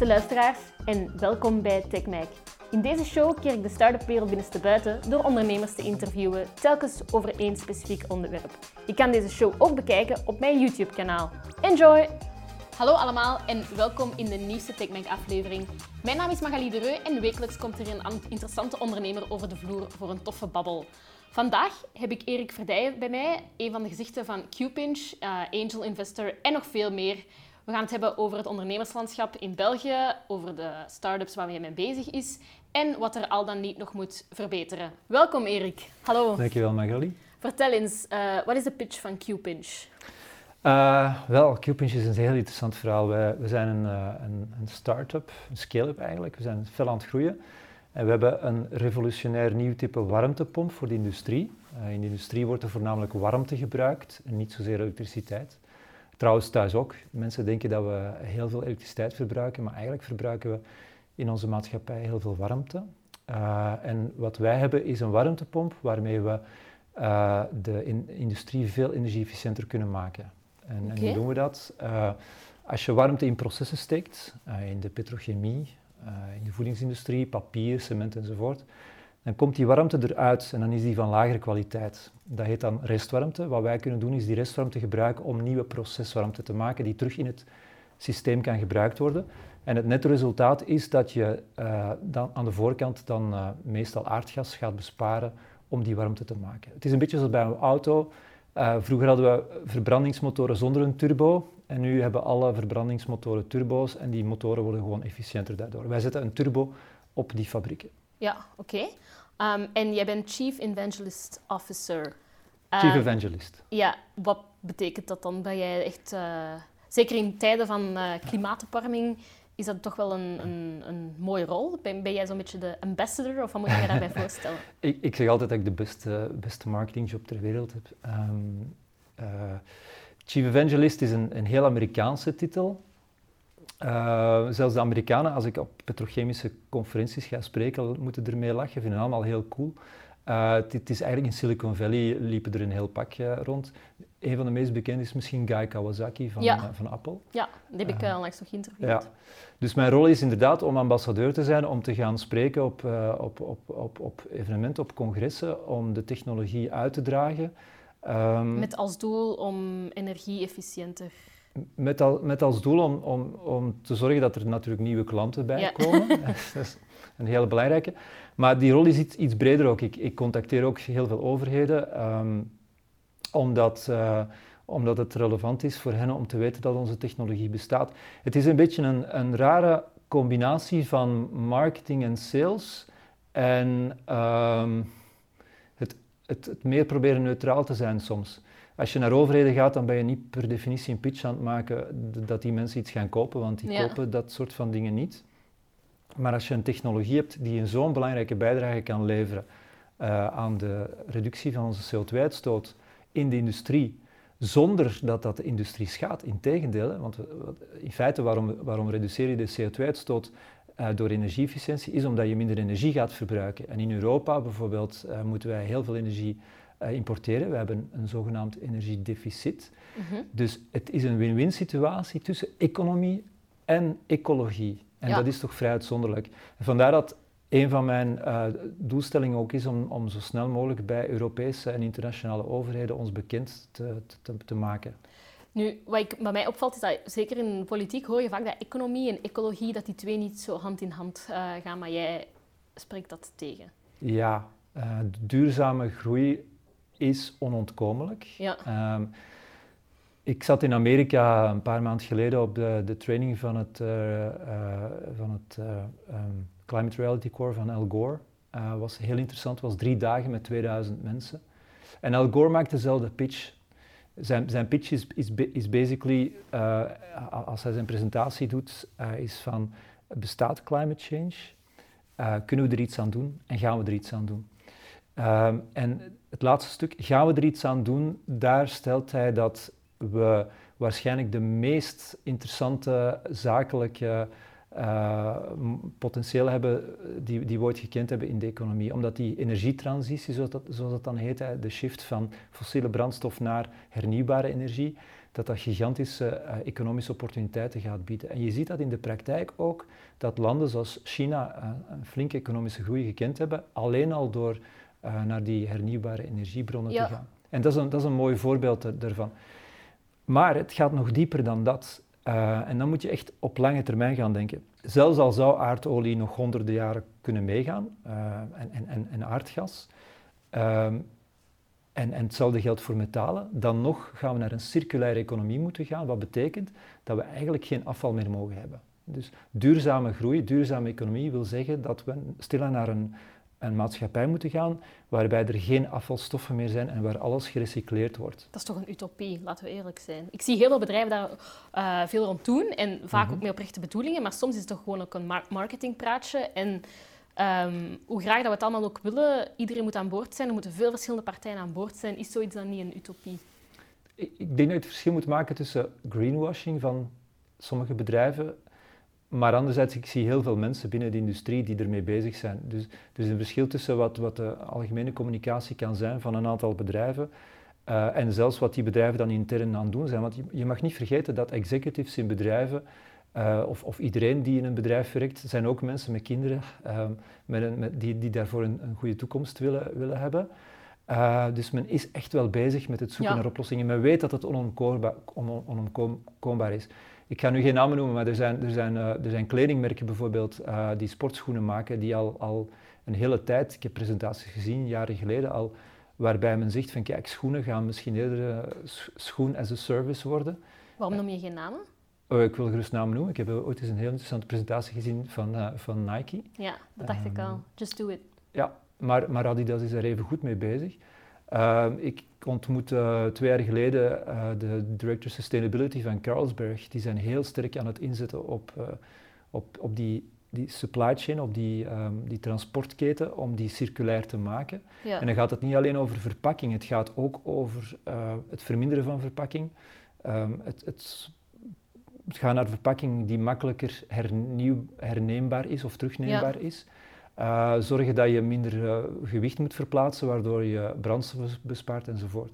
beste luisteraars en welkom bij TechMac. In deze show keer ik de start-up wereld binnenste buiten door ondernemers te interviewen, telkens over één specifiek onderwerp. Je kan deze show ook bekijken op mijn YouTube-kanaal. Enjoy! Hallo allemaal en welkom in de nieuwste TechMac aflevering. Mijn naam is Magali Dereu en wekelijks komt er een interessante ondernemer over de vloer voor een toffe babbel. Vandaag heb ik Erik Verdijen bij mij, een van de gezichten van Qpinch, uh, angel investor en nog veel meer. We gaan het hebben over het ondernemerslandschap in België, over de start-ups waar hij mee bezig is en wat er al dan niet nog moet verbeteren. Welkom Erik. Hallo. Dankjewel Magali. Vertel eens, uh, wat is de pitch van Qpinch? Uh, wel, Qpinch is een heel interessant verhaal. we zijn een, uh, een, een start-up, een scale-up eigenlijk. We zijn veel aan het groeien. En we hebben een revolutionair nieuw type warmtepomp voor de industrie. Uh, in de industrie wordt er voornamelijk warmte gebruikt en niet zozeer elektriciteit. Trouwens thuis ook. Mensen denken dat we heel veel elektriciteit verbruiken, maar eigenlijk verbruiken we in onze maatschappij heel veel warmte. Uh, en wat wij hebben is een warmtepomp waarmee we uh, de in industrie veel energie-efficiënter kunnen maken. En, okay. en, hoe doen we dat? Uh, als je warmte in processen steekt, in de petrochemie, in de voedingsindustrie, papier, cement enzovoort, dan komt die warmte eruit en dan is die van lagere kwaliteit. Dat heet dan restwarmte. Wat wij kunnen doen is die restwarmte gebruiken om nieuwe proceswarmte te maken die terug in het systeem kan gebruikt worden. En het nette resultaat is dat je uh, dan aan de voorkant dan uh, meestal aardgas gaat besparen om die warmte te maken. Het is een beetje zoals bij een auto. Uh, vroeger hadden we verbrandingsmotoren zonder een turbo en nu hebben alle verbrandingsmotoren turbo's en die motoren worden gewoon efficiënter daardoor. Wij zetten een turbo op die fabrieken. Ja, oké. Okay. Um, en jij bent Chief Evangelist Officer. Chief Evangelist. Ja, wat betekent dat dan? Ben jij echt, zeker in tijden van klimaatopwarming, is dat toch wel een, een, een mooie rol? Ben, ben jij zo'n beetje de ambassador of wat moet je je daarbij voorstellen? ik, ik, zeg altijd dat ik de beste, beste marketingjob ter wereld heb. Um, uh, Chief Evangelist is een, een heel Amerikaanse titel. Uh, zelfs de Amerikanen, als ik op petrochemische conferenties ga spreken, moeten ermee lachen. Vinden het allemaal heel cool. Uh, het, is eigenlijk in Silicon Valley liepen er een heel pak uh, rond. Een van de meest bekende is misschien Guy Kawasaki van, ja. uh, van Apple. Ja, die heb ik uh, onlangs nog geïnterviewd. Ja. Dus mijn rol is inderdaad om ambassadeur te zijn, om te gaan spreken op, op, op, op, op evenementen, op congressen, om de technologie uit te dragen. Um, met als doel om energie-efficiënter met, al, met als doel om, om, om te zorgen dat er natuurlijk nieuwe klanten bij ja. komen. dat is een hele belangrijke. Maar die rol is iets, iets breder ook. Ik, ik contacteer ook heel veel overheden, um, omdat, uh, omdat het relevant is voor hen om te weten dat onze technologie bestaat. Het is een beetje een, een rare combinatie van marketing en sales en um, het, het, het meer proberen neutraal te zijn soms. Als je naar overheden gaat, dan ben je niet per definitie een pitch aan het maken dat die mensen iets gaan kopen, want die ja. kopen dat soort van dingen niet. Maar als je een technologie hebt die een zo'n belangrijke bijdrage kan leveren uh, aan de reductie van onze CO2-uitstoot in de industrie, zonder dat dat de industrie schaadt. Integendeel, want we, in feite waarom, waarom reduceer je de CO2-uitstoot uh, door energie-efficiëntie, is omdat je minder energie gaat verbruiken. En in Europa bijvoorbeeld uh, moeten wij heel veel energie importeren. We hebben een zogenaamd energiedeficit. Mm-hmm. Dus het is een win-win situatie tussen economie en ecologie. En ja. dat is toch vrij uitzonderlijk. En vandaar dat een van mijn uh, doelstellingen ook is om, om zo snel mogelijk bij Europese en internationale overheden ons bekend te, te, te maken. Nu, wat, ik, wat mij opvalt is dat zeker in politiek hoor je vaak dat economie en ecologie dat die twee niet zo hand in hand uh, gaan, maar jij spreekt dat tegen. Ja, uh, duurzame groei is onontkomelijk. Ja. Um, ik zat in Amerika een paar maanden geleden op de, de training van het, uh, uh, van het uh, um, Climate Reality Core van Al Gore. Was heel interessant, het was drie dagen met 2000 mensen. En Al Gore maakt dezelfde pitch. Zijn, zijn pitch is, is, is basically, als hij zijn presentatie doet, is van bestaat climate change? kunnen we er iets aan doen en gaan we er iets aan doen? Um, en het laatste stuk, gaan we er iets aan doen? Daar stelt hij dat we waarschijnlijk de meest interessante zakelijke uh, potentieel hebben die, die we ooit gekend hebben in de economie. Omdat die energietransitie, zoals dat, zoals dat dan heet, de shift van fossiele brandstof naar hernieuwbare energie, dat dat gigantische economische opportuniteiten gaat bieden. En je ziet dat in de praktijk ook, dat landen zoals China een flinke economische groei gekend hebben, alleen al door naar die hernieuwbare energiebronnen te gaan. En dat is, een, dat is een mooi voorbeeld daarvan. Maar het gaat nog dieper dan dat. Uh, en dan moet je echt op lange termijn gaan denken. Zelfs al zou aardolie nog honderden jaren kunnen meegaan, uh, en, en, en, aardgas, uh, en, en hetzelfde geldt voor metalen, dan nog gaan we naar een circulaire economie moeten gaan, wat betekent dat we eigenlijk geen afval meer mogen hebben. Dus duurzame groei, duurzame economie wil zeggen dat we stilaan naar een, een maatschappij moeten gaan waarbij er geen afvalstoffen meer zijn en waar alles gerecycleerd wordt. Dat is toch een utopie, laten we eerlijk zijn. Ik zie heel veel bedrijven daar uh, veel rond doen en vaak mhm. ook met oprechte bedoelingen, maar soms is het toch gewoon ook een marketingpraatje. En um, hoe graag dat we het allemaal ook willen, iedereen moet aan boord zijn, er moeten veel verschillende partijen aan boord zijn. Is zoiets dan niet een utopie? Ik, ik denk dat je het verschil moet maken tussen greenwashing van sommige bedrijven maar anderzijds, ik zie heel veel mensen binnen de industrie die ermee bezig zijn. Dus er is een verschil tussen wat, wat de algemene communicatie kan zijn van een aantal bedrijven uh, en zelfs wat die bedrijven dan intern aan doen zijn. Want je, je mag niet vergeten dat executives in bedrijven, uh, of, of, iedereen die in een bedrijf werkt, zijn ook mensen met kinderen uh, met een, met die, die daarvoor een, een, goede toekomst willen, willen hebben. Uh, dus men is echt wel bezig met het zoeken naar oplossingen. Men weet dat het onomkoombaar, onomkoombaar is. Ik ga nu geen namen noemen, maar er zijn, er zijn, uh, er zijn kledingmerken bijvoorbeeld uh, die sportschoenen maken, die al, al een hele tijd, ik heb presentaties gezien, jaren geleden al, waarbij men zegt van kijk, schoenen gaan misschien eerder uh, schoen as a service worden. Waarom noem je geen namen? Oh, ik wil gerust namen noemen. Ik heb ooit eens een heel interessante presentatie gezien van, van Nike. Ja, dat dacht ik al. Ehm, Just do it. Ja, maar, maar Adidas is er even goed mee bezig. Ehm, ik ontmoette uh, twee jaar geleden uh, de Director Sustainability van Carlsberg. Die zijn heel sterk aan het inzetten op, uh, op, op die, die supply chain, op die, um, die transportketen, om die circulair te maken. Ja. En dan gaat het niet alleen over verpakking, het gaat ook over het verminderen van verpakking. Um, het, het, gaat naar verpakking die makkelijker hernieuw, herneembaar is of terugneembaar ja. is. Uh, zorgen dat je minder uh, gewicht moet verplaatsen, waardoor je brandstof bespaart enzovoort.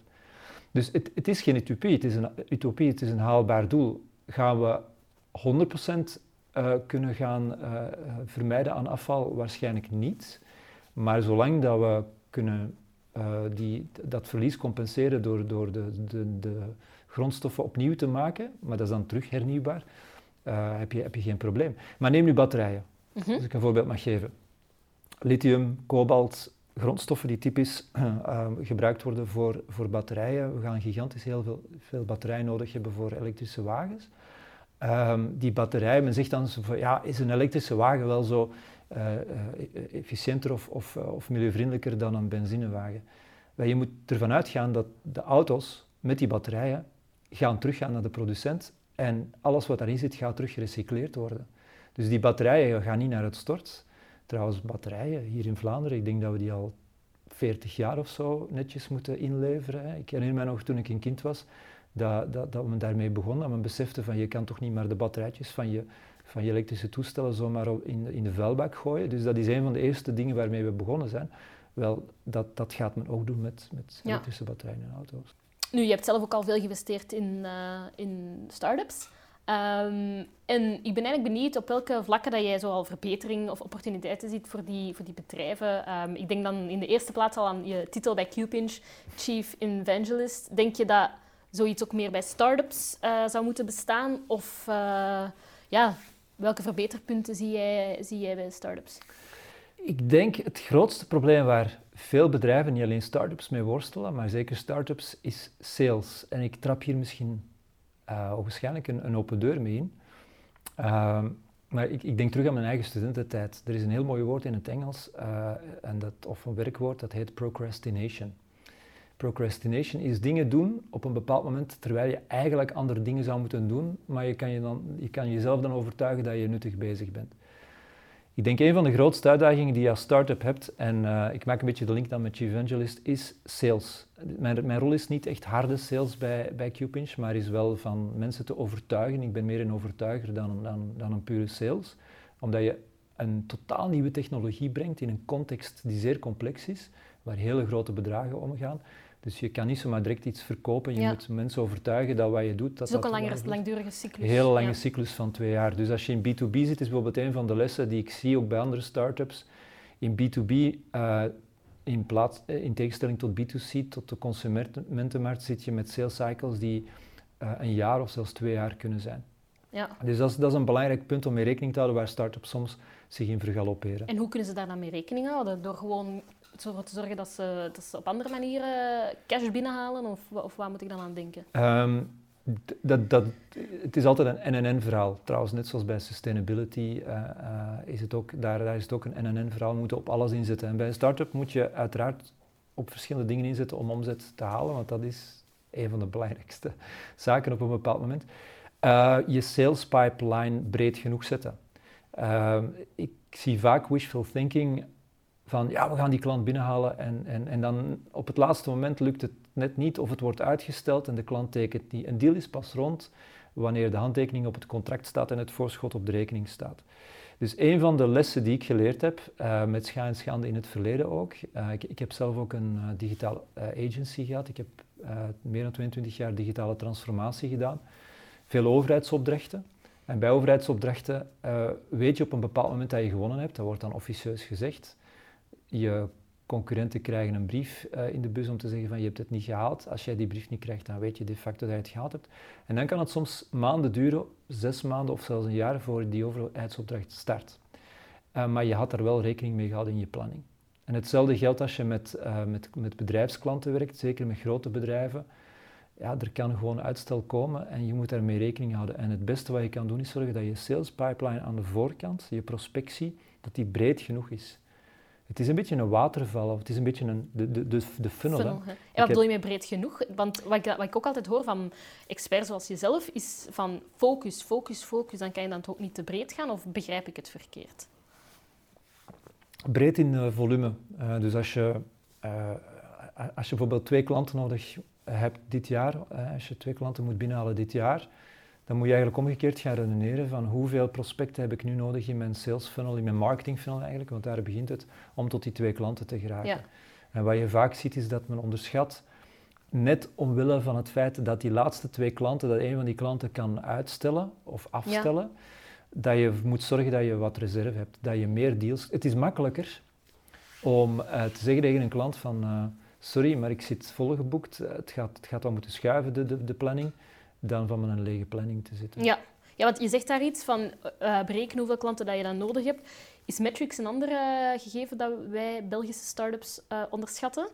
Dus het, het, is geen utopie, het is een utopie, het is een haalbaar doel. Gaan we 100% uh, eh, kunnen gaan vermijden aan afval? Waarschijnlijk niet. Maar zolang dat we kunnen die, dat verlies compenseren door, door de, de, de, grondstoffen opnieuw te maken, maar dat is dan terug hernieuwbaar, heb, je, heb je geen probleem. Maar neem nu batterijen, mm -hmm. als ik een voorbeeld mag geven lithium, kobalt, grondstoffen die typisch uh, gebruikt worden voor, voor batterijen. We gaan gigantisch heel veel, veel batterij nodig hebben voor elektrische wagens. Um, die batterij, men zegt dan, ja, is een elektrische wagen wel zo uh, efficiënter of, of, of, milieuvriendelijker dan een benzinewagen? Wel, je moet ervan uitgaan dat de auto's met die batterijen gaan teruggaan naar de producent en alles wat daarin zit gaat terug gerecycleerd worden. Dus die batterijen gaan niet naar het stort, Trouwens, batterijen hier in Vlaanderen, ik denk dat we die al 40 jaar of zo netjes moeten inleveren. Hè. Ik herinner me nog toen ik een kind was, dat, dat, dat we daarmee begonnen, dat men besefte van je kan toch niet maar de batterijtjes van je, van je elektrische toestellen zomaar in, in de vuilbak gooien. Dus dat is een van de eerste dingen waarmee we begonnen zijn. Wel, dat, dat gaat men ook doen met, met elektrische batterijen in auto's. Nu, je hebt zelf ook al veel geïnvesteerd in, uh, in start-ups. Um, en ik ben eigenlijk benieuwd op welke vlakken dat jij zoal verbetering of opportuniteiten ziet voor die, voor die bedrijven. Um, ik denk dan in de eerste plaats al aan je titel bij QPinch, Chief Evangelist. Denk je dat zoiets ook meer bij startups uh, zou moeten bestaan? Of uh, ja, welke verbeterpunten zie jij, zie jij bij startups? Ik denk het grootste probleem waar veel bedrijven, niet alleen startups, mee worstelen, maar zeker startups, is sales. En ik trap hier misschien uh, waarschijnlijk een, een, open deur mee in. Uh, maar ik, ik, denk terug aan mijn eigen studententijd. Er is een heel mooi woord in het Engels, uh, en dat, of een werkwoord, dat heet procrastination. Procrastination is dingen doen op een bepaald moment terwijl je eigenlijk andere dingen zou moeten doen, maar je kan, je dan, je kan jezelf dan overtuigen dat je nuttig bezig bent. Ik denk een van de grootste uitdagingen die je als start-up hebt, en uh, ik maak een beetje de link dan met Chief Evangelist, is sales. Mijn, mijn rol is niet echt harde sales bij, bij QPinch, maar is wel van mensen te overtuigen. Ik ben meer een overtuiger dan, dan, dan een pure sales, omdat je een totaal nieuwe technologie brengt in een context die zeer complex is, waar hele grote bedragen omgaan. Dus je kan niet zomaar direct iets verkopen. Je moet mensen overtuigen dat wat je doet... Dat is ook een langere, langdurige cyclus. Een hele lange cyclus van twee jaar. Dus als je in B2B zit, is bijvoorbeeld een van de lessen die ik zie ook bij andere startups. In B2B, uh, eh, in, plaats, eh, in tegenstelling tot B2C, tot de consumentenmarkt, zit je met sales cycles die uh, een jaar of zelfs twee jaar kunnen zijn. Ja. Dus dat is, dat is een belangrijk punt om mee rekening te houden waar startups soms zich in vergalopperen. En hoe kunnen ze daar dan mee rekening houden? Door gewoon ervoor te zorgen dat ze, dat ze op andere manieren cash binnenhalen? Of, of waar moet ik dan aan denken? Um, dat, dat, het is altijd een NNN-verhaal. Trouwens, net zoals bij sustainability uh, uh, is het ook, daar, daar is het ook een NNN-verhaal. We moeten op alles inzetten. En bij een start-up moet je uiteraard op verschillende dingen inzetten om omzet te halen, want dat is een van de belangrijkste zaken op een bepaald moment. Uh, je sales pipeline breed genoeg zetten. ik zie vaak wishful thinking van ja, we gaan die klant binnenhalen en, en, en dan op het laatste moment lukt het net niet of het wordt uitgesteld en de klant tekent niet. Een deal is pas rond wanneer de handtekening op het contract staat en het voorschot op de rekening staat. Dus een van de lessen die ik geleerd heb, uh, met scha en schande in het verleden ook, uh, ik, ik, heb zelf ook een uh, digitale agency gehad, ik heb meer dan 22 jaar digitale transformatie gedaan, veel overheidsopdrachten. En bij overheidsopdrachten weet je op een bepaald moment dat je gewonnen hebt, dat wordt dan officieus gezegd je concurrenten krijgen een brief uh, in de bus om te zeggen van je hebt het niet gehaald. Als jij die brief niet krijgt, dan weet je de facto dat je het gehaald hebt. En dan kan het soms maanden duren, zes maanden of zelfs een jaar voor die overheidsopdracht start. Uh, maar je had er wel rekening mee gehouden in je planning. En hetzelfde geldt als je met, uh, met, met bedrijfsklanten werkt, zeker met grote bedrijven. Ja, er kan gewoon uitstel komen en je moet daarmee rekening houden. En het beste wat je kan doen is zorgen dat je sales pipeline aan de voorkant, je prospectie, dat die breed genoeg is. Het is een beetje een waterval, of het is een beetje een, de, de, de, de funnel. funnel en wat bedoel je met breed genoeg? Want wat ik, wat ik ook altijd hoor van experts zoals jezelf, is van focus, focus, focus. Dan kan je dan toch ook niet te breed gaan, of begrijp ik het verkeerd? Breed in uh, volume. Uh, dus als je, uh, als je bijvoorbeeld twee klanten nodig hebt dit jaar, als je twee klanten moet binnenhalen dit jaar, dan moet je eigenlijk omgekeerd gaan redeneren van hoeveel prospecten heb ik nu nodig in mijn sales funnel, in mijn marketing funnel eigenlijk, want daar begint het, om tot die twee klanten te geraken. Ja. En wat je vaak ziet is dat men onderschat, net omwille van het feit dat die laatste twee klanten, dat een van die klanten kan uitstellen of afstellen, dat je moet zorgen dat je wat reserve hebt, dat je meer deals... Het is makkelijker om uh, te zeggen tegen een klant van, uh, sorry, maar ik zit volgeboekt, het gaat, het gaat wel moeten schuiven, de, de, de planning dan van met een lege planning te zitten. Ja, ja want je zegt daar iets van uh, berekenen hoeveel klanten dat je dan nodig hebt. Is Metrics een ander uh, gegeven dat wij Belgische start-ups uh, onderschatten?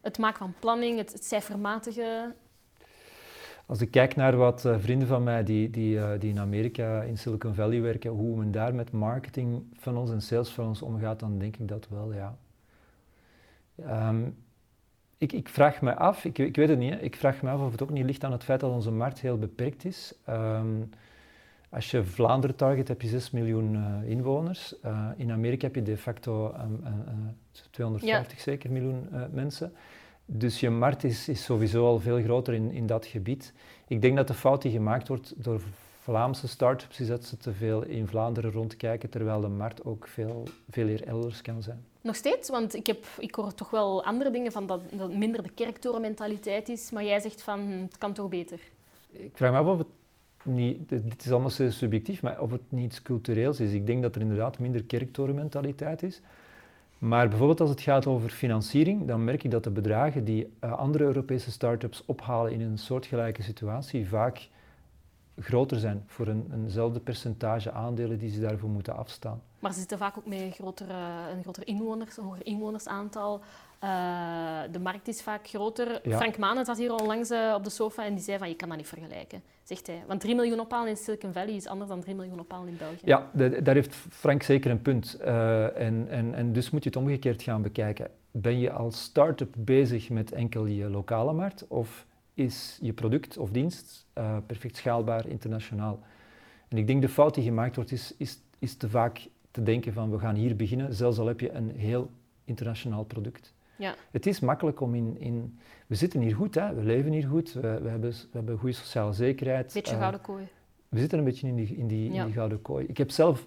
Het maken van planning, het, het cijfermatige? Als ik kijk naar wat vrienden van mij die, die, die in Amerika, in Silicon Valley werken, hoe men daar met marketing van ons en sales van ons omgaat, dan denk ik dat wel, ja. Um, ik, ik, vraag me af, ik, ik, weet het niet, ik vraag me af of het ook niet ligt aan het feit dat onze markt heel beperkt is. Um, als je Vlaanderen target, heb je 6 miljoen uh, inwoners. Uh, in Amerika heb je de facto um, uh, 250 ja. zeker miljoen eh, mensen. Dus je markt is, is, sowieso al veel groter in, in dat gebied. Ik denk dat de fout die gemaakt wordt door Vlaamse start-ups is dat ze te veel in Vlaanderen rondkijken, terwijl de markt ook veel, veel eer elders kan zijn. Nog steeds? Want ik, heb, ik hoor toch wel andere dingen van dat, dat minder de kerktorenmentaliteit is, maar jij zegt van het kan toch beter? Ik vraag me af of het niet, dit is allemaal subjectief, maar of het niets cultureels is. Ik denk dat er inderdaad minder kerktorenmentaliteit is. Maar bijvoorbeeld als het gaat over financiering, dan merk ik dat de bedragen die uh, andere Europese start-ups ophalen in een soortgelijke situatie vaak groter zijn voor een, eenzelfde percentage aandelen die ze daarvoor moeten afstaan. Maar ze zitten vaak ook met een groter, een groter inwoners, een hoger inwonersaantal. Uh, de markt is vaak groter. Frank Manen zat hier onlangs uh, op de sofa en die zei van je kan dat niet vergelijken, zegt hij. Want 3 miljoen ophalen in Silicon Valley is anders dan 3 miljoen ophalen in België. Ja, de, daar heeft Frank zeker een punt. Uh, en, en, en dus moet je het omgekeerd gaan bekijken. Ben je als start-up bezig met enkel je lokale markt of is je product of dienst uh, perfect schaalbaar internationaal. En ik denk de fout die gemaakt wordt is, is, is te vaak te denken van we gaan hier beginnen, zelfs al heb je een heel internationaal product. Ja. Het is makkelijk om in, in... We zitten hier goed, hè? we leven hier goed, we, we, hebben, we hebben goede sociale zekerheid. Beetje uh, gouden kooi. We zitten een beetje in die, in die, in die gouden kooi. Ik heb zelf...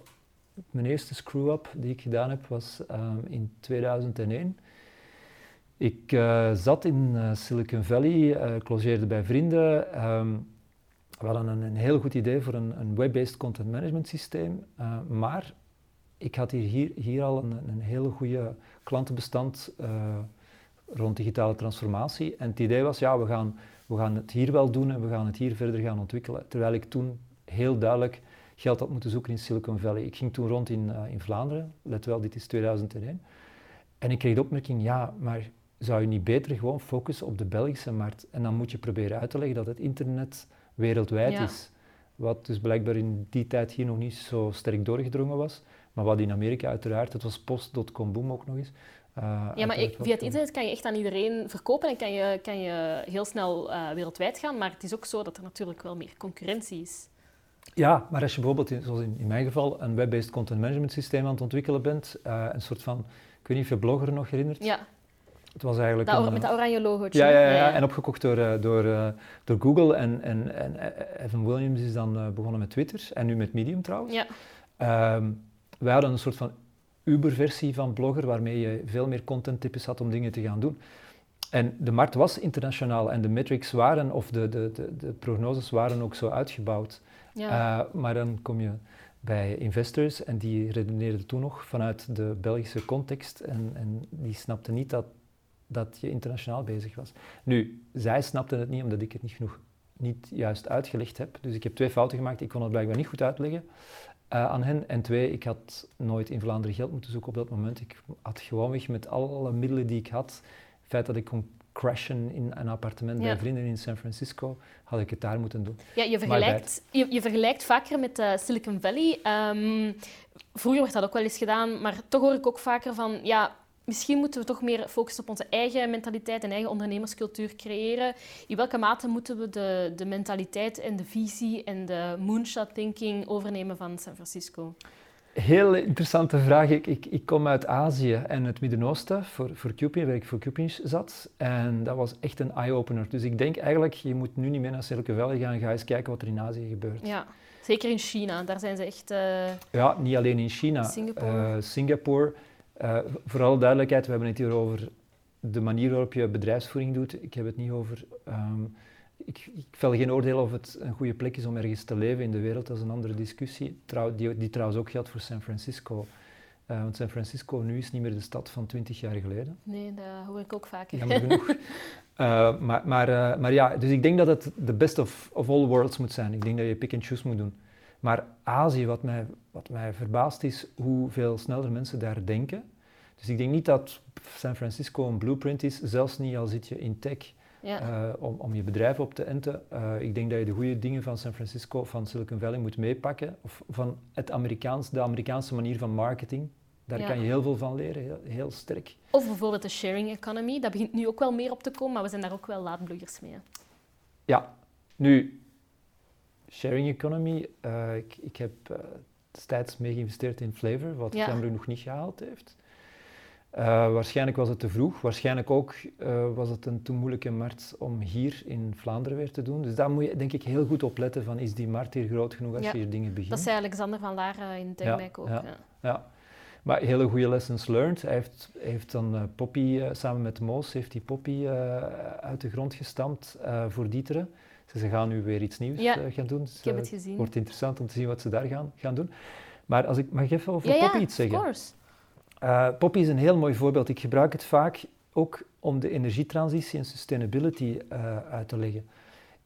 Mijn eerste screw-up die ik gedaan heb was um, in 2001 Ik uh, zat in Silicon Valley, ik logeerde bij vrienden. Um, we hadden een, een, heel goed idee voor een, een web-based content management systeem, maar ik had hier, hier, hier al een, een hele goede klantenbestand rond digitale transformatie. En het idee was, ja, we gaan, we gaan het hier wel doen en we gaan het hier verder gaan ontwikkelen. Terwijl ik toen heel duidelijk geld had moeten zoeken in Silicon Valley. Ik ging toen rond in, in Vlaanderen, let wel, dit is 2001. En ik kreeg de opmerking, ja, maar zou je niet beter gewoon focussen op de Belgische markt? En dan moet je proberen uit te leggen dat het internet wereldwijd is. Wat dus blijkbaar in die tijd hier nog niet zo sterk doorgedrongen was. Maar wat in Amerika uiteraard, het was post.com boom ook nog eens. Uh, ja, maar ik, via het internet kan je echt aan iedereen verkopen en kan je, kan je heel snel uh, wereldwijd gaan. Maar het is ook zo dat er natuurlijk wel meer concurrentie is. Ja, maar als je bijvoorbeeld, zoals in, in mijn geval, een web-based content management systeem aan het ontwikkelen bent, uh, een soort van, ik weet niet of je Blogger nog herinnert? Ja. Het was eigenlijk dat, een, met dat oranje logootje. Ja, ja, ja, ja, en opgekocht door, door, door Google. En, en, en Evan Williams is dan begonnen met Twitter en nu met Medium trouwens. Ja. Um, wij hadden een soort van Uber-versie van Blogger, waarmee je veel meer contenttypes had om dingen te gaan doen. En de markt was internationaal en de metrics waren, of de, de, de, de prognoses waren ook zo uitgebouwd. Ja. Uh, maar dan kom je bij investors en die redeneerden toen nog vanuit de Belgische context en, en die snapten niet dat, dat je internationaal bezig was. Nu, zij snapten het niet omdat ik het niet genoeg niet juist uitgelegd heb. Dus ik heb twee fouten gemaakt. Ik kon het blijkbaar niet goed uitleggen. Uh, aan hen. En twee, ik had nooit in Vlaanderen geld moeten zoeken op dat moment. Ik had gewoonweg met alle middelen die ik had, het feit dat ik kon crashen in een appartement bij vrienden in San Francisco, had ik het daar moeten doen. Ja, je vergelijkt, je, je vergelijkt vaker met uh, Silicon Valley. Um, vroeger werd dat ook wel eens gedaan, maar toch hoor ik ook vaker van, ja, misschien moeten we toch meer focussen op onze eigen mentaliteit en eigen ondernemerscultuur creëren. In welke mate moeten we de, de mentaliteit en de visie en de moonshot thinking overnemen van San Francisco? Heel interessante vraag. Ik, ik, ik kom uit Azië en het Midden-Oosten voor, voor Cupin, waar ik voor Cupin zat. En dat was echt een eye-opener. Dus ik denk eigenlijk, je moet nu niet meer naar Silicon Valley gaan. Ga eens kijken wat er in Azië gebeurt. Ja, zeker in China. Daar zijn ze echt... Uh... Ja, niet alleen in China. Singapore. Uh, Singapore uh, voor alle duidelijkheid, we hebben het hier over de manier waarop je bedrijfsvoering doet. Ik heb het niet over. Um, ik, ik vel geen oordeel of het een goede plek is om ergens te leven in de wereld. Dat is een andere discussie. Trouw, die, die, trouwens ook geldt voor San Francisco. Uh, want San Francisco nu is niet meer de stad van twintig jaar geleden. Nee, dat hoor ik ook vaker. Jammer genoeg. uh, maar, maar, maar ja, dus ik denk dat het de best of, of all worlds moet zijn. Ik denk dat je pick and choose moet doen. Maar Azië, wat mij, wat mij verbaast is hoeveel sneller mensen daar denken. Dus ik denk niet dat San Francisco een blueprint is, zelfs niet al zit je in tech. Ja. Uh, om, om je bedrijf op te enten. Uh, ik denk dat je de goede dingen van San Francisco, van Silicon Valley moet meepakken. Of van het Amerikaans, de Amerikaanse manier van marketing. Daar ja. kan je heel veel van leren, heel, heel, sterk. Of bijvoorbeeld de sharing economy. Dat begint nu ook wel meer op te komen, maar we zijn daar ook wel laadbloeiers mee. Ja, nu, sharing economy. Uh, ik, ik, heb destijds mee geïnvesteerd in Flavor, wat ja. Cameron nog niet gehaald heeft. Uh, waarschijnlijk was het te vroeg. Waarschijnlijk ook uh, was het een te moeilijke markt om hier in Vlaanderen weer te doen. Dus daar moet je denk ik heel goed op letten van is die markt hier groot genoeg als ja, je hier dingen begint. Dat zei Alexander van Laar in Denmark ja, ook. Ja, ja. Maar hele goede lessons learned. Hij heeft, heeft dan uh, Poppy, samen met Moos, heeft die Poppy uit de grond gestampt voor Dieteren. Ze gaan nu weer iets nieuws gaan doen. Dus, ik heb het gezien. Het wordt interessant om te zien wat ze daar gaan, gaan doen. Maar als ik mag even over Poppy iets zeggen. Ja, of course. Uh, Poppy is een heel mooi voorbeeld. Ik gebruik het vaak ook om de energietransitie en sustainability uh, uit te leggen.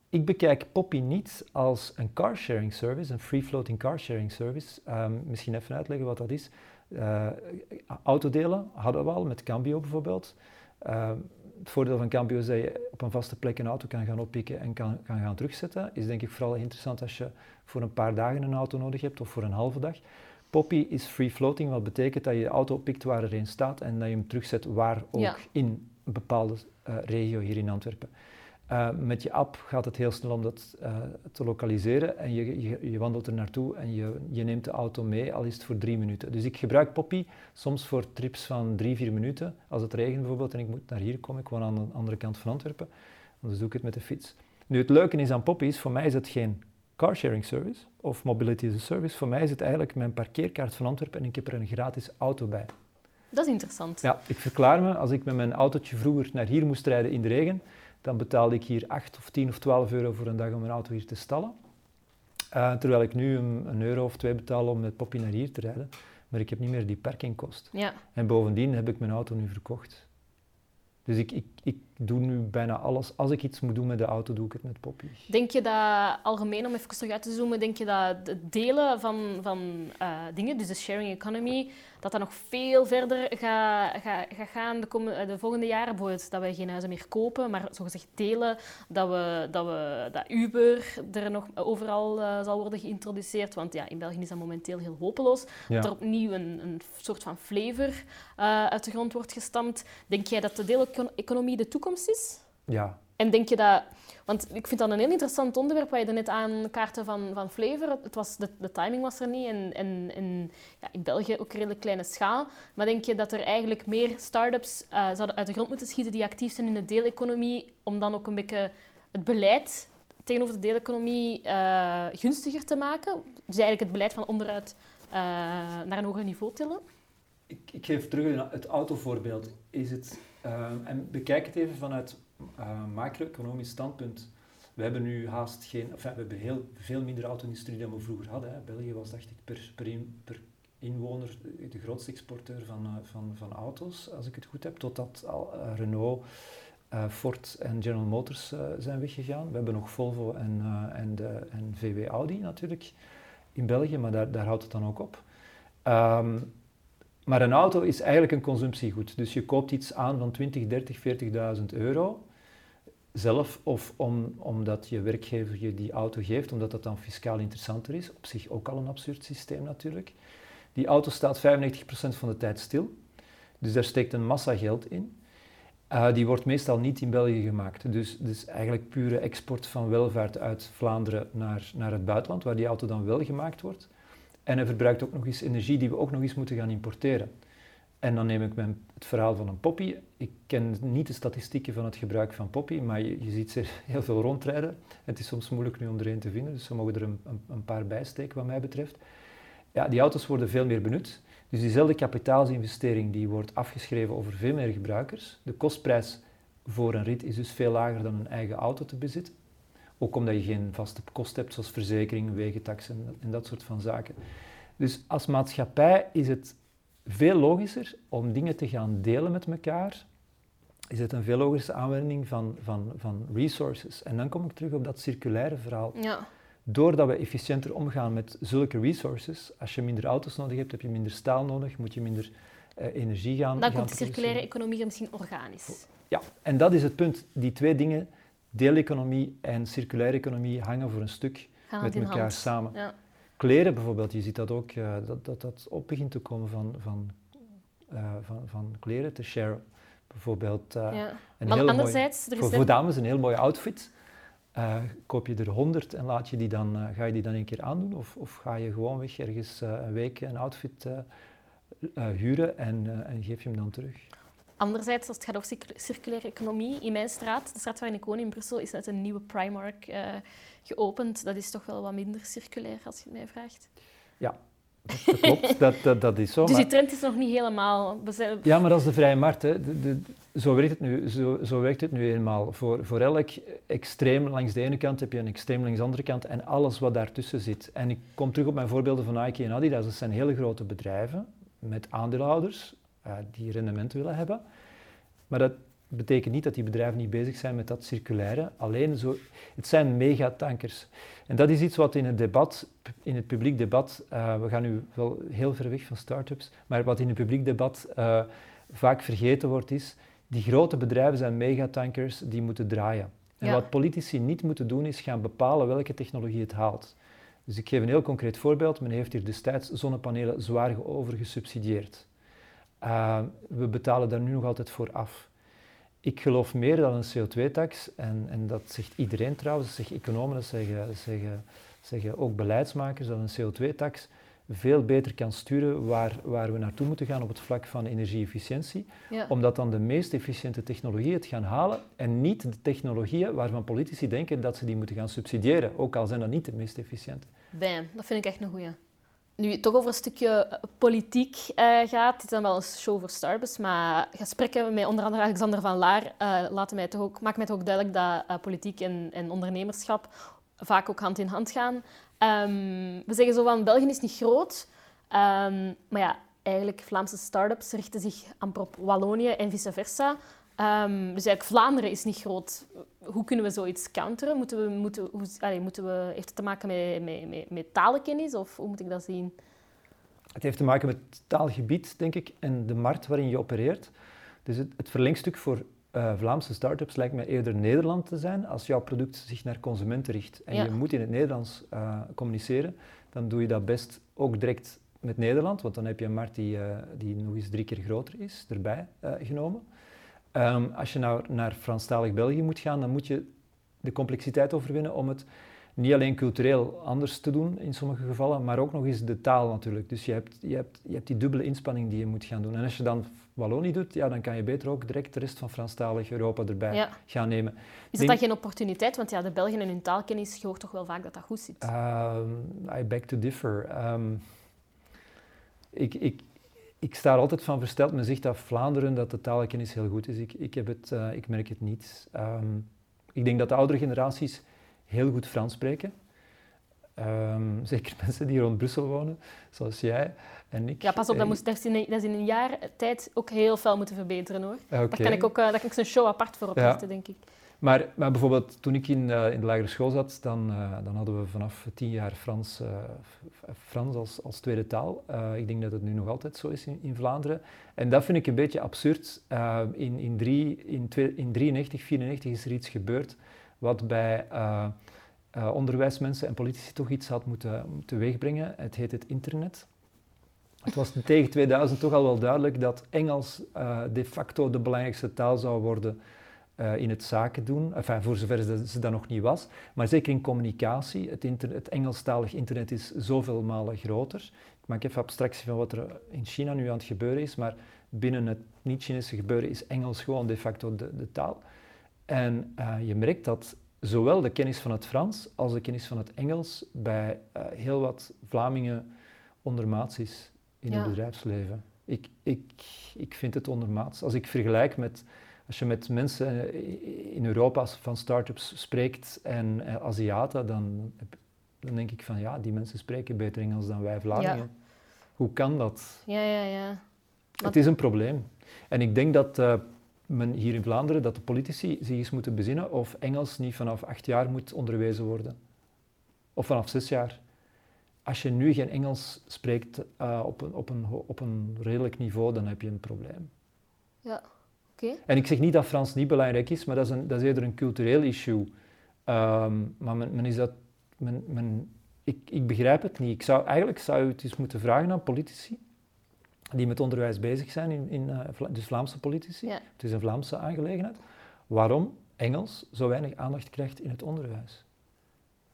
Ik bekijk Poppy niet als een carsharing service, een free-floating carsharing service. Um, misschien even uitleggen wat dat is. Uh, autodelen hadden we al, met Cambio bijvoorbeeld. Het voordeel van Cambio is dat je op een vaste plek een auto kan gaan oppikken en kan, kan gaan terugzetten. Is denk ik vooral interessant als je voor een paar dagen een auto nodig hebt of voor een halve dag. Poppy is free floating, wat betekent dat je de auto pikt waar er een staat en dat je hem terugzet waar ook ja. in een bepaalde uh, regio hier in Antwerpen. Uh, met je app gaat het heel snel om dat uh, te lokaliseren en je, je, je, wandelt er naartoe en je, je neemt de auto mee, al is het voor drie minuten. Dus ik gebruik Poppy soms voor trips van drie, vier minuten. Als het regent bijvoorbeeld en ik moet naar hier komen, ik woon aan de andere kant van Antwerpen, dan doe ik het met de fiets. Nu het leuke is aan Poppy is, voor mij is het geen carsharing service of mobility as a service. Voor mij is het eigenlijk mijn parkeerkaart van Antwerpen en ik heb er een gratis auto bij. Dat is interessant. Ja, ik verklaar me, als ik met mijn autootje vroeger naar hier moest rijden in de regen, dan betaalde ik hier 8 of 10 of 12 euro voor een dag om mijn auto hier te stallen. Uh, terwijl ik nu een, een, euro of twee betaal om met Poppy naar hier te rijden. Maar ik heb niet meer die parkingkost. Ja. En bovendien heb ik mijn auto nu verkocht. Dus ik, ik, ik doe nu bijna alles. Als ik iets moet doen met de auto, doe ik het met Poppy. Denk je dat, algemeen om even terug uit te zoomen, denk je dat het delen van, van uh, dingen, dus de sharing economy, dat dat nog veel verder gaat ga, ga gaan de, komende, de volgende jaren? Bijvoorbeeld dat we geen huizen meer kopen, maar zogezegd delen, dat, we, dat, we, dat Uber er nog overal uh, zal worden geïntroduceerd. Want ja, in België is dat momenteel heel hopeloos. Ja. Dat er opnieuw een, een soort van flavor uh, uit de grond wordt gestampt. Denk jij dat de deeleconomie de toekomst is? Ja. En denk je dat... Want ik vind dat een heel interessant onderwerp, wat je net aan kaarten van, van Flavor. Het was, de, de timing was er niet en, en, en ja, in België ook een redelijk kleine schaal. Maar denk je dat er eigenlijk meer start-ups uh, zouden uit de grond moeten schieten die actief zijn in de deeleconomie, om dan ook een beetje het beleid tegenover de deeleconomie uh, gunstiger te maken? Dus eigenlijk het beleid van onderuit uh, naar een hoger niveau tillen? Ik, ik geef terug het autovoorbeeld. Is het, en bekijk het even vanuit uh, macro-economisch standpunt, we hebben nu haast geen, enfin, we hebben heel veel minder auto-industrie dan we vroeger hadden. Hè. België was, dacht ik, per, per, in, per inwoner de grootste exporteur van, uh, van, van auto's, als ik het goed heb, totdat al uh, Renault, Ford en General Motors zijn weggegaan. We hebben nog Volvo en, en, de, en VW Audi natuurlijk in België, maar daar, daar houdt het dan ook op. Um, maar een auto is eigenlijk een consumptiegoed. Dus je koopt iets aan van 20, 30, 40.000 euro zelf of om, omdat je werkgever je die auto geeft, omdat dat dan fiscaal interessanter is. Op zich ook al een absurd systeem natuurlijk. Die auto staat 95% van de tijd stil. Dus daar steekt een massa geld in. Uh, die wordt meestal niet in België gemaakt. Dus, dus eigenlijk pure export van welvaart uit Vlaanderen naar, naar het buitenland, waar die auto dan wel gemaakt wordt. En hij verbruikt ook nog eens energie die we ook nog eens moeten gaan importeren. En dan neem ik mijn, het verhaal van een poppy. Ik ken niet de statistieken van het gebruik van poppy, maar je, ziet ze heel veel rondrijden. Het is soms moeilijk nu om er een te vinden, dus we mogen er een, een, een paar bij steken wat mij betreft. Ja, die auto's worden veel meer benut. Dus diezelfde kapitaalsinvestering die wordt afgeschreven over veel meer gebruikers. De kostprijs voor een rit is dus veel lager dan een eigen auto te bezitten. Ook omdat je geen vaste kosten hebt, zoals verzekering, wegentax en, dat soort van zaken. Dus als maatschappij is het veel logischer om dingen te gaan delen met elkaar. Is het een veel logische aanwending van, van, van resources. En dan kom ik terug op dat circulaire verhaal. Ja. Doordat we efficiënter omgaan met zulke resources, als je minder auto's nodig hebt, heb je minder staal nodig, moet je minder uh, energie gaan Dan komt de circulaire economie misschien organisch. Ja, en dat is het punt. Die twee dingen deeleconomie en circulaire economie hangen voor een stuk met elkaar hand. samen. Ja. Kleren bijvoorbeeld, je ziet dat ook, uh, dat, dat dat op begint te komen van, van, uh, van, van kleren te share. Bijvoorbeeld uh, ja. een maar anderzijds... Voor, voor, dames een heel mooie outfit. koop je er honderd en laat je die dan, ga je die dan een keer aandoen? Of, of ga je gewoon weg ergens een week een outfit huren en, en geef je hem dan terug? Anderzijds, als het gaat over circulaire economie, in mijn straat, de straat waarin ik woon in Brussel, is net een nieuwe Primark uh, geopend. Dat is toch wel wat minder circulair, als je het mij vraagt. Ja, dat klopt. dat, dat, dat is zo. Dus die trend is nog niet helemaal... Ja, maar dat is de vrije markt. Hè. De, de, zo, werkt het nu, zo, zo werkt het nu eenmaal. Voor, voor elk extreem langs de ene kant heb je een extreem langs de andere kant en alles wat daartussen zit. En ik kom terug op mijn voorbeelden van Nike en Adidas. Dat zijn hele grote bedrijven met aandeelhouders die rendement willen hebben. Maar dat betekent niet dat die bedrijven niet bezig zijn met dat circulaire. Alleen zo, het zijn megatankers. En dat is iets wat in het debat, in het publiek debat, uh, we gaan nu wel heel ver weg van start-ups, maar wat in het publiek debat uh, vaak vergeten wordt is, die grote bedrijven zijn megatankers die moeten draaien. En ja. wat politici niet moeten doen is gaan bepalen welke technologie het haalt. Dus ik geef een heel concreet voorbeeld. Men heeft hier destijds zonnepanelen zwaar over gesubsidieerd. Uh, we betalen daar nu nog altijd voor af. Ik geloof meer dat een CO2-tax, en, en dat zegt iedereen trouwens, dat zeggen economen, dat zeggen, zeggen, zeggen ook beleidsmakers, dat een CO2-tax veel beter kan sturen waar, waar we naartoe moeten gaan op het vlak van energie-efficiëntie. Ja. Omdat dan de meest efficiënte technologieën het gaan halen en niet de technologieën waarvan politici denken dat ze die moeten gaan subsidiëren, ook al zijn dat niet de meest efficiënte. Bam, dat vind ik echt een goeie. Nu het toch over een stukje politiek uh, gaat, dit is dan wel een show voor Starbucks, maar gesprekken met onder andere Alexander van Laar uh, laten mij toch ook, maken mij toch ook duidelijk dat politiek en, en, ondernemerschap vaak ook hand in hand gaan. Um, we zeggen zo van, België is niet groot, um, maar ja, eigenlijk Vlaamse start-ups richten zich amper op Wallonië en vice versa. Um, dus eigenlijk Vlaanderen is niet groot. Hoe kunnen we zoiets counteren? Moeten we, moeten, hoe, allez, moeten we, heeft het te maken met, met, met, met talenkennis of hoe moet ik dat zien? Het heeft te maken met het taalgebied, denk ik, en de markt waarin je opereert. Dus het, het verlengstuk voor uh, Vlaamse start-ups lijkt mij eerder Nederland te zijn. Als jouw product zich naar consumenten richt en je moet in het Nederlands uh, communiceren, dan doe je dat best ook direct met Nederland, want dan heb je een markt die, uh, die nog eens drie keer groter is, erbij genomen. Um, als je nou naar Franstalig België moet gaan, dan moet je de complexiteit overwinnen om het niet alleen cultureel anders te doen in sommige gevallen, maar ook nog eens de taal natuurlijk. Dus je hebt, je hebt, je hebt die dubbele inspanning die je moet gaan doen. En als je dan Wallonie doet, ja, dan kan je beter ook direct de rest van Franstalig Europa erbij gaan nemen. Is dat dan geen opportuniteit? Want ja, de Belgen en hun taalkennis, je hoort toch wel vaak dat dat goed zit? Um, I beg to differ. Um, ik, ik, ik sta er altijd van versteld. Men zegt dat Vlaanderen, dat de taalkennis heel goed is. Ik, ik, heb het, uh, ik merk het niet. Um, ik denk dat de oudere generaties heel goed Frans spreken. Um, zeker mensen die rond Brussel wonen, zoals jij en ik. Ja, pas op, dat, moest, dat, is, in een, dat is in een jaar tijd ook heel veel moeten verbeteren hoor. Okay. Daar kan ik ook uh, daar kan ik zo'n show apart voor oprichten, ja. denk ik. Maar, maar bijvoorbeeld toen ik in, uh, in de lagere school zat, dan, uh, dan hadden we vanaf tien jaar Frans, uh, Frans als, als tweede taal. ik denk dat het nu nog altijd zo is in, Vlaanderen. En dat vind ik een beetje absurd. in, in, drie, in, twee, in 93, 94 is er iets gebeurd wat bij onderwijsmensen en politici toch iets had moeten, moeten weegbrengen. Het heet het internet. Het was tegen 2000 toch al wel duidelijk dat Engels de facto de belangrijkste taal zou worden uh, in het zaken doen, enfin, voor zover ze, ze dat nog niet was. Maar zeker in communicatie, het, het Engelstalig internet is zoveel malen groter. Ik maak even abstractie van wat er in China nu aan het gebeuren is, maar binnen het niet-Chinese gebeuren is Engels gewoon de facto de, de taal. En uh, je merkt dat zowel de kennis van het Frans als de kennis van het Engels bij uh, heel wat Vlamingen ondermaats is in ja. het bedrijfsleven. Ik, ik, ik vind het ondermaats. Als ik vergelijk met als je met mensen in Europa van start-ups spreekt en uh, Aziaten, dan, dan denk ik van ja, die mensen spreken beter Engels dan wij Vlamingen. Ja. Hoe kan dat? Ja, ja, ja. Het is een probleem. En ik denk dat uh, men hier in Vlaanderen, dat de politici zich eens moeten bezinnen of Engels niet vanaf acht jaar moet onderwezen worden. Of vanaf zes jaar. Als je nu geen Engels spreekt uh, op, een, op, een, op een redelijk niveau, dan heb je een probleem. Ja. En ik zeg niet dat Frans niet belangrijk is, maar dat is, een, dat is eerder een cultureel issue. Um, maar men, men, is dat, men, men, ik, ik begrijp het niet. Ik zou, eigenlijk zou je het eens moeten vragen aan politici die met onderwijs bezig zijn, in, in, uh, dus Vlaamse politici. Het is een Vlaamse aangelegenheid. Waarom Engels zo weinig aandacht krijgt in het onderwijs.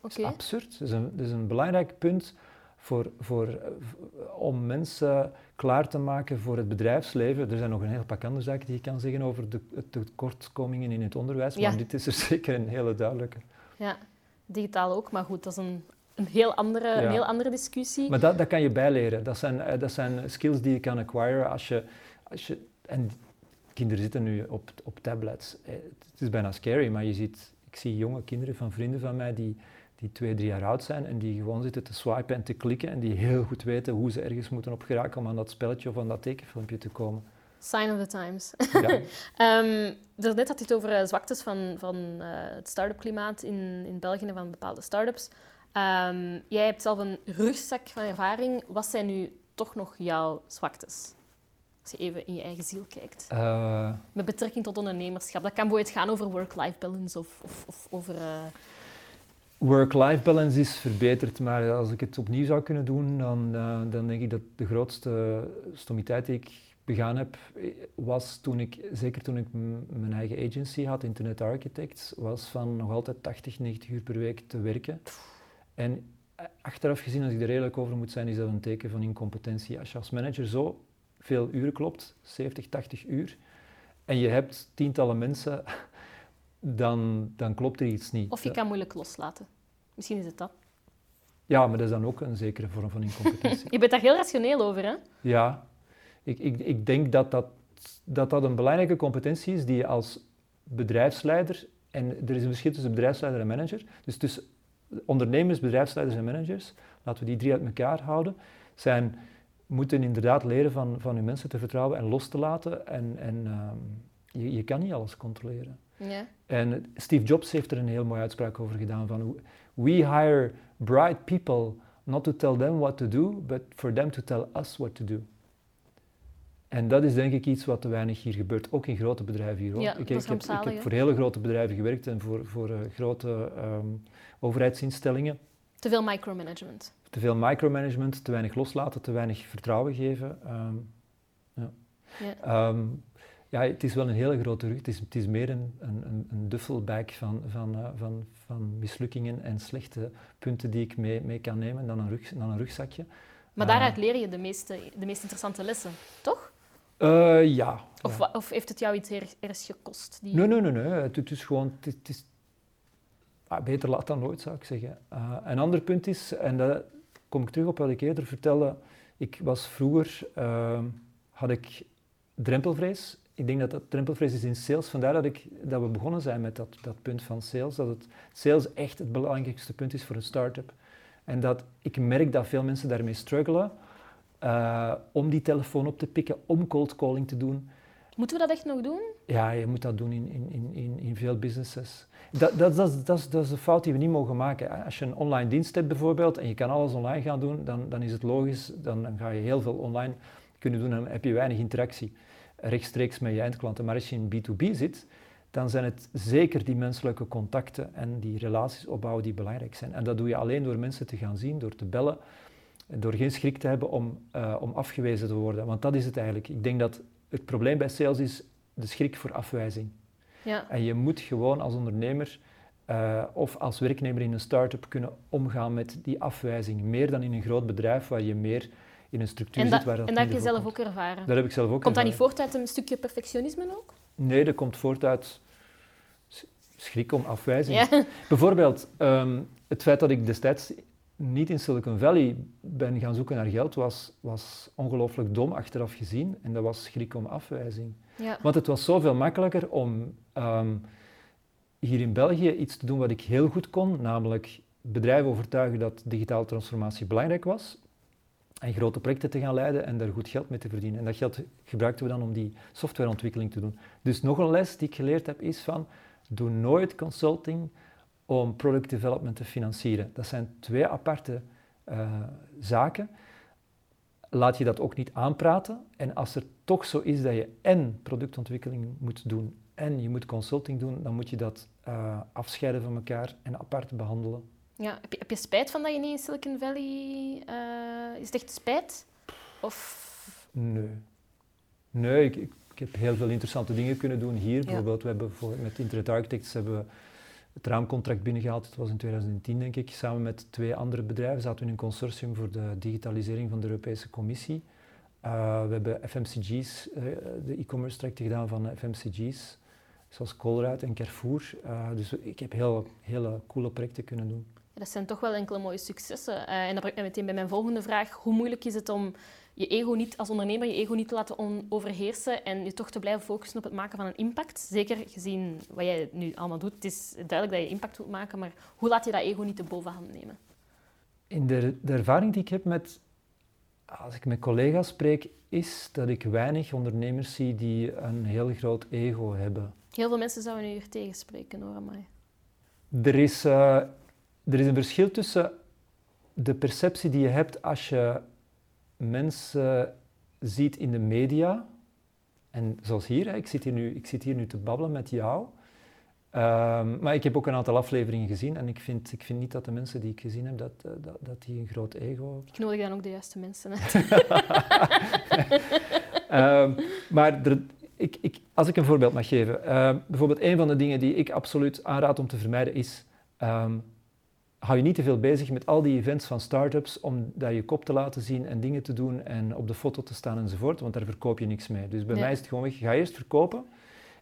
Okay. Dat is absurd. Dat is, een, dat is een belangrijk punt voor, voor, eh, om mensen klaar te maken voor het bedrijfsleven. Er zijn nog een heel pak andere zaken die je kan zeggen over de, de tekortkomingen in het onderwijs, maar dit is er zeker een hele duidelijke. Ja, digitaal ook, maar goed, dat is een, een, heel, andere, een heel andere discussie. Maar dat, dat kan je bijleren. Dat zijn, eh, dat zijn skills die je kan acquire als je... Als je en kinderen zitten nu op, op tablets. Eh, het is bijna scary, maar je ziet... Ik zie jonge kinderen van vrienden van mij die die twee, drie jaar oud zijn en die gewoon zitten te swipen en te klikken en die heel goed weten hoe ze ergens moeten op geraken om aan dat spelletje of aan dat tekenfilmpje te komen. Sign of the times. Ja. um, net had je het over uh, zwaktes van, van uh, het start-up klimaat in, in België en van bepaalde start-ups. Um, jij hebt zelf een rugzak van ervaring. Wat zijn nu toch nog jouw zwaktes? Als je even in je eigen ziel kijkt. Uh, Met betrekking tot ondernemerschap. Dat kan bijvoorbeeld gaan over work-life balance of, of, of over Work-life balance is verbeterd, maar als ik het opnieuw zou kunnen doen, dan, uh, dan denk ik dat de grootste stomiteit die ik begaan heb, was toen ik, zeker toen ik mijn eigen agency had, Internet Architects, was van nog altijd 80, 90 uur per week te werken. En eh, achteraf gezien, als ik er redelijk over moet zijn, is dat een teken van incompetentie. Als je als manager zo veel uren klopt, 70, 80 uur, en je hebt tientallen mensen dan, dan klopt er iets niet. Of je kan moeilijk loslaten. Misschien is het dat. Ja, maar dat is dan ook een zekere vorm van incompetentie. je bent daar heel rationeel over, hè? Ja, ik, ik, ik denk dat dat, dat dat een belangrijke competentie is die je als bedrijfsleider, en er is een verschil tussen bedrijfsleider en manager, dus tussen ondernemers, bedrijfsleiders en managers, laten we die drie uit elkaar houden, zijn, moeten inderdaad leren van, van hun mensen te vertrouwen en los te laten. En, en ehm, je, je kan niet alles controleren. Ja. En Steve Jobs heeft er een heel mooie uitspraak over gedaan van we hire bright people not to tell them what to do, but for them to tell us what to do. En dat is denk ik iets wat te weinig hier gebeurt, ook in grote bedrijven hier. Hoor. Ja, ik, ik, heb, ik, heb, voor hele grote bedrijven gewerkt en voor, voor uh, grote um, overheidsinstellingen. Te veel micromanagement. Te veel micromanagement, te weinig loslaten, te weinig vertrouwen geven. Um, ja. Ja. Um, ja, het is wel een hele grote rug. Het is, het is meer een, een, een van, van, uh, van, van mislukkingen en slechte punten die ik mee, mee kan nemen dan een, rug, dan een rugzakje. Maar daaruit uh, leer je de meeste, de meest interessante lessen, toch? Uh, ja. Of, ja. of, heeft het jou iets er, ergens gekost? Die... Nee, nee, nee. nee. Het, het is gewoon... Het, het is, ah, beter laat dan nooit, zou ik zeggen. Uh, een ander punt is, en daar kom ik terug op wat ik eerder vertelde. Ik was vroeger... Uh, had ik drempelvrees. Ik denk dat dat drempelvrees is in sales. Vandaar dat, ik, dat we begonnen zijn met dat, dat punt van sales. Dat het, sales echt het belangrijkste punt is voor een start-up. En dat ik merk dat veel mensen daarmee struggelen. Uh, om die telefoon op te pikken, om cold calling te doen. Moeten we dat echt nog doen? Ja, je moet dat doen in, in, in, in veel businesses. Dat, dat, dat, dat, is, dat is een fout die we niet mogen maken. Als je een online dienst hebt bijvoorbeeld en je kan alles online gaan doen, dan, dan is het logisch, dan, dan ga je heel veel online kunnen doen en dan heb je weinig interactie rechtstreeks met je eindklanten. Maar als je in B2B zit, dan zijn het zeker die menselijke contacten en die relaties opbouwen die belangrijk zijn. En dat doe je alleen door mensen te gaan zien, door te bellen, door geen schrik te hebben om, uh, om afgewezen te worden. Want dat is het eigenlijk. Ik denk dat het probleem bij sales is de schrik voor afwijzing. Ja. En je moet gewoon als ondernemer uh, of als werknemer in een start-up kunnen omgaan met die afwijzing. Meer dan in een groot bedrijf waar je meer in een structuur en zit waar dat En dat heb je zelf komt. ook ervaren? Dat heb ik zelf ook Komt dat niet voort uit een stukje perfectionisme ook? Nee, dat komt voort uit schrik om afwijzing. Ja. Bijvoorbeeld um, het feit dat ik destijds niet in Silicon Valley ben gaan zoeken naar geld, was, was ongelooflijk dom achteraf gezien. En dat was schrik om afwijzing. Ja. Want het was zoveel makkelijker om um, hier in België iets te doen wat ik heel goed kon, namelijk bedrijven overtuigen dat digitale transformatie belangrijk was, en grote projecten te gaan leiden en daar goed geld mee te verdienen. En dat geld gebruikten we dan om die softwareontwikkeling te doen. Dus nog een les die ik geleerd heb is van, doe nooit consulting om product development te financieren. Dat zijn twee aparte uh, zaken. Laat je dat ook niet aanpraten. En als er toch zo is dat je en productontwikkeling moet doen en je moet consulting doen, dan moet je dat uh, afscheiden van elkaar en apart behandelen. Ja, heb je, heb je spijt van dat je niet in Silicon Valley... Uh, is het echt spijt? Of... Nee. Nee, ik, ik, ik, heb heel veel interessante dingen kunnen doen hier. Ja. Bijvoorbeeld, we hebben voor, met Internet Architects hebben we het raamcontract binnengehaald. Het was in 2010, denk ik. Samen met twee andere bedrijven zaten we in een consortium voor de digitalisering van de Europese Commissie. Uh, we hebben FMCG's, uh, de e-commerce trajecten gedaan van FMCG's, zoals Colruyt en Carrefour. Uh, dus ik heb heel, hele coole projecten kunnen doen. Dat zijn toch wel enkele mooie successen. Uh, en dan brengt me meteen bij mijn volgende vraag. Hoe moeilijk is het om je ego niet, als ondernemer je ego niet te laten overheersen en je toch te blijven focussen op het maken van een impact? Zeker gezien wat jij nu allemaal doet. Het is duidelijk dat je impact wilt maken, maar hoe laat je dat ego niet de bovenhand nemen? In de, de ervaring die ik heb met, als ik met collega's spreek, is dat ik weinig ondernemers zie die een heel groot ego hebben. Heel veel mensen zouden nu hier tegenspreken, hoor, maar... Er is... Uh, er is een verschil tussen de perceptie die je hebt als je mensen ziet in de media. En zoals hier, ik zit hier nu, ik zit hier nu te babbelen met jou. Um, maar ik heb ook een aantal afleveringen gezien en ik vind, ik vind niet dat de mensen die ik gezien heb, dat, dat, dat die een groot ego hebben. Ik nodig dan ook de juiste mensen uit. um, maar er, ik, ik, als ik een voorbeeld mag geven. Uh, bijvoorbeeld een van de dingen die ik absoluut aanraad om te vermijden is... Um, hou je niet te veel bezig met al die events van start-ups om dat je kop te laten zien en dingen te doen en op de foto te staan enzovoort, want daar verkoop je niks mee. Dus bij mij is het gewoon weg, ga eerst verkopen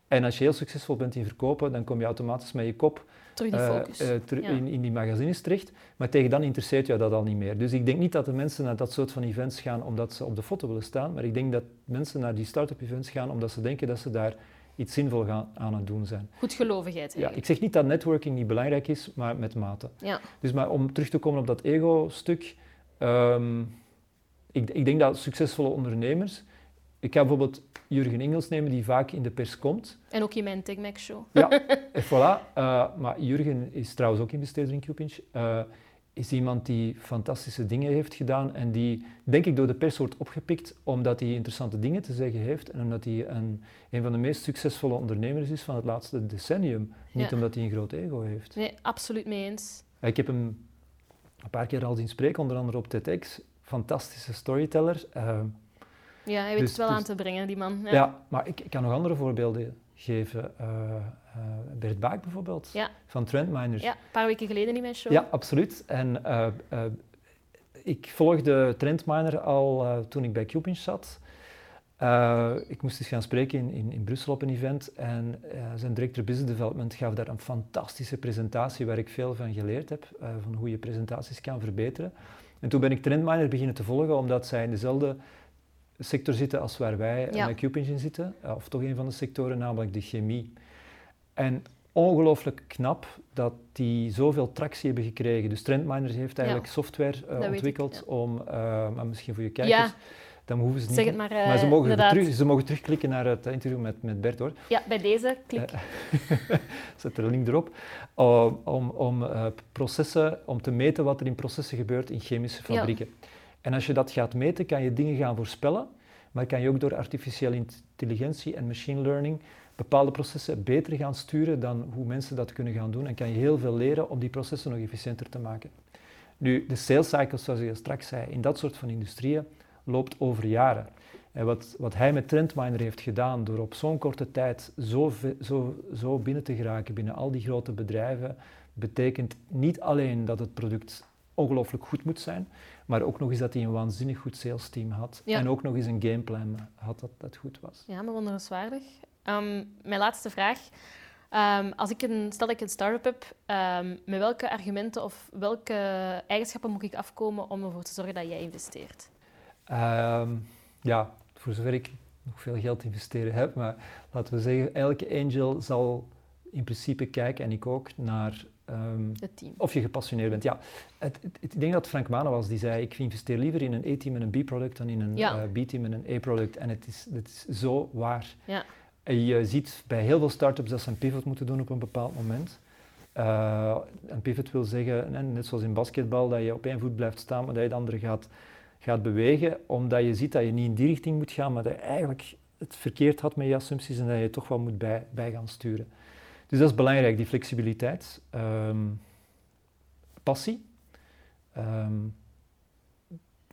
en als je heel succesvol bent in verkopen, dan kom je automatisch met je kop terug die focus. in, in, die magazines terecht. Maar tegen dan interesseert jou dat al niet meer. Dus ik denk niet dat de mensen naar dat soort van events gaan omdat ze op de foto willen staan. Maar ik denk dat mensen naar die start-up events gaan omdat ze denken dat ze daar iets zinvol gaan, aan het doen zijn. Goedgelovigheid Ja, ik zeg niet dat networking niet belangrijk is, maar met mate. Ja. Dus maar om terug te komen op dat ego-stuk. Um, ik, ik, denk dat succesvolle ondernemers... Ik ga bijvoorbeeld Jurgen Engels nemen, die vaak in de pers komt. En ook in mijn TechMac show. Ja, en voilà. Uh, maar Jurgen is trouwens ook investeerder in QPinch. Uh, is iemand die fantastische dingen heeft gedaan en die, denk ik, door de pers wordt opgepikt omdat hij interessante dingen te zeggen heeft en omdat hij een, een van de meest succesvolle ondernemers is van het laatste decennium. Niet omdat hij een groot ego heeft. Nee, absoluut mee eens. Ik heb hem een paar keer al zien spreken, onder andere op TEDx. Fantastische storyteller. Uh, ja, hij weet dus, het wel dus aan te brengen, die man. Ja, ja maar ik, ik, kan nog andere voorbeelden geven. Uh, uh, Bert Baak bijvoorbeeld, ja. van Trendminers. Ja, een paar weken geleden in mijn show. Ja, absoluut. En uh, ik volgde Trendminer al toen ik bij Cupinch zat. ik moest eens gaan spreken in, in, in, Brussel op een event en zijn directeur Business Development gaf daar een fantastische presentatie waar ik veel van geleerd heb, van hoe je presentaties kan verbeteren. En toen ben ik Trendminer beginnen te volgen, omdat zij in dezelfde sector zitten als waar wij ja. bij Cupinch in zitten, of toch een van de sectoren, namelijk de chemie. En ongelooflijk knap dat die zoveel tractie hebben gekregen. Dus Trendminers heeft eigenlijk software uh, ontwikkeld om, uh, maar misschien voor je kijkers, ja. dan hoeven ze niet. Zeg het maar, uh, maar ze mogen, terug, ze mogen terugklikken naar het interview met, met Bert hoor. Ja, bij deze, klik. Zet er een link erop. om om processen, om te meten wat er in processen gebeurt in chemische fabrieken. En als je dat gaat meten, kan je dingen gaan voorspellen, maar kan je ook door artificiële intelligentie en machine learning bepaalde processen beter gaan sturen dan hoe mensen dat kunnen gaan doen en kan je heel veel leren om die processen nog efficiënter te maken. Nu, de sales cycles, zoals je straks zei, in dat soort van industrieën loopt over jaren. En wat, wat hij met Trendminer heeft gedaan door op zo'n korte tijd zo, zo, zo binnen te geraken binnen al die grote bedrijven, betekent niet alleen dat het product ongelooflijk goed moet zijn, maar ook nog eens dat hij een waanzinnig goed sales team had. En ook nog eens een gameplan had dat, dat goed was. Ja, maar wonderenswaardig. Um, mijn laatste vraag. Um, als ik een, stel dat ik een start-up heb, um, met welke argumenten of welke eigenschappen moet ik afkomen om ervoor te zorgen dat jij investeert? ja, voor zover ik nog veel geld investeren heb, maar laten we zeggen, elke angel zal in principe kijken, en ik ook, naar het team. of je gepassioneerd bent. Ja, het, het, ik denk dat Frank Mano was die zei, ik investeer liever in een A-team en een B-product dan in een ja. uh, B-team en een A-product. En het is, het is zo waar. Ja. Je ziet bij heel veel startups dat ze een pivot moeten doen op een bepaald moment. Uh, een pivot wil zeggen, net zoals in basketbal, dat je op één voet blijft staan, maar dat je de andere gaat, gaat bewegen, omdat je ziet dat je niet in die richting moet gaan, maar dat je eigenlijk het verkeerd had met je assumpties en dat je toch wel moet bij, bij gaan sturen. Dus dat is belangrijk, die flexibiliteit. Um, passie. Um,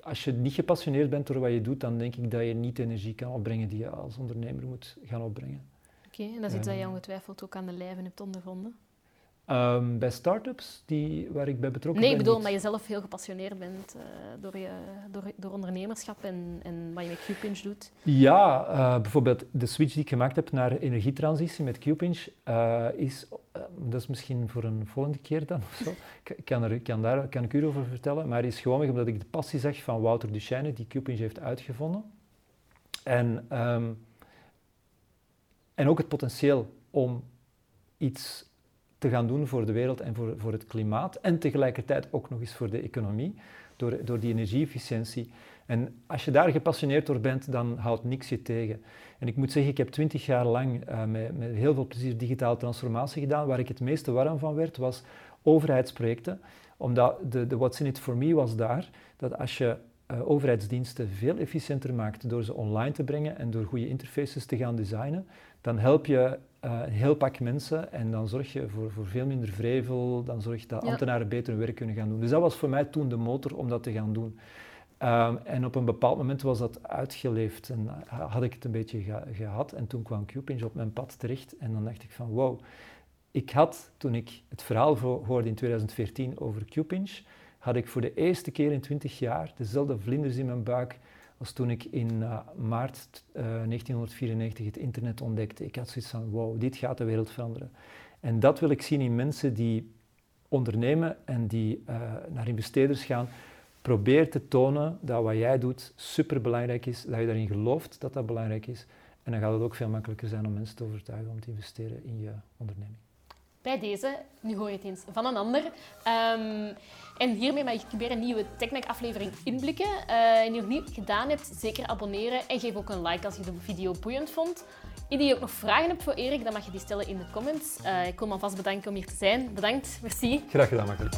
als je niet gepassioneerd bent door wat je doet, dan denk ik dat je niet de energie kan opbrengen die je als ondernemer moet gaan opbrengen. Oké, en dat is iets dat je ehm. ongetwijfeld ook aan de lijve hebt ondervonden? Um, bij start-ups die, waar ik bij betrokken nee, ben? Nee, ik bedoel omdat je zelf heel gepassioneerd bent uh, door, je, door, door ondernemerschap en, en wat je met Qpinch doet. Ja, uh, bijvoorbeeld de switch die ik gemaakt heb naar energietransitie met Qpinch uh, is, dat is misschien voor een volgende keer dan of zo, ik kan, er, kan daar kan ik u over vertellen, maar is gewoon omdat ik de passie zag van Wouter Duchesne, die Qpinch heeft uitgevonden. En, um, en ook het potentieel om iets te gaan doen voor de wereld en voor, voor het klimaat. En tegelijkertijd ook nog eens voor de economie, door, door die energieefficiëntie. En als je daar gepassioneerd door bent, dan houdt niks je tegen. En ik moet zeggen, ik heb twintig jaar lang uh, met, heel veel plezier digitale transformatie gedaan. Waar ik het meeste warm van werd, was overheidsprojecten. Omdat de, de What's in it for me was daar, dat als je uh, overheidsdiensten veel efficiënter maakt door ze online te brengen en door goede interfaces te gaan designen, dan help je uh, een heel pak mensen en dan zorg je voor, voor veel minder vrevel, dan zorg je dat ambtenaren beter hun werk kunnen gaan doen. Dus dat was voor mij toen de motor om dat te gaan doen. Um, en op een bepaald moment was dat uitgeleefd en uh, had ik het een beetje ge gehad en toen kwam Qpinch op mijn pad terecht en dan dacht ik van wow, ik had toen ik het verhaal hoorde in 2014 over Qpinch, had ik voor de eerste keer in 20 jaar dezelfde vlinders in mijn buik was toen ik in uh, maart uh, 1994 het internet ontdekte. Ik had zoiets van, wow, dit gaat de wereld veranderen. En dat wil ik zien in mensen die ondernemen en die uh, naar investeerders gaan. Probeer te tonen dat wat jij doet superbelangrijk is, dat je daarin gelooft dat dat belangrijk is. En dan gaat het ook veel makkelijker zijn om mensen te overtuigen om te investeren in je onderneming bij deze, nu hoor je het eens van een ander. Um, en hiermee mag ik weer een nieuwe TechMac-aflevering inblikken. Uh, en die nog niet gedaan hebt, zeker abonneren en geef ook een like als je de video boeiend vond. Indien je ook nog vragen hebt voor Erik, dan mag je die stellen in de comments. Uh, ik wil me alvast bedanken om hier te zijn. Bedankt, merci. Graag gedaan, makkelijk.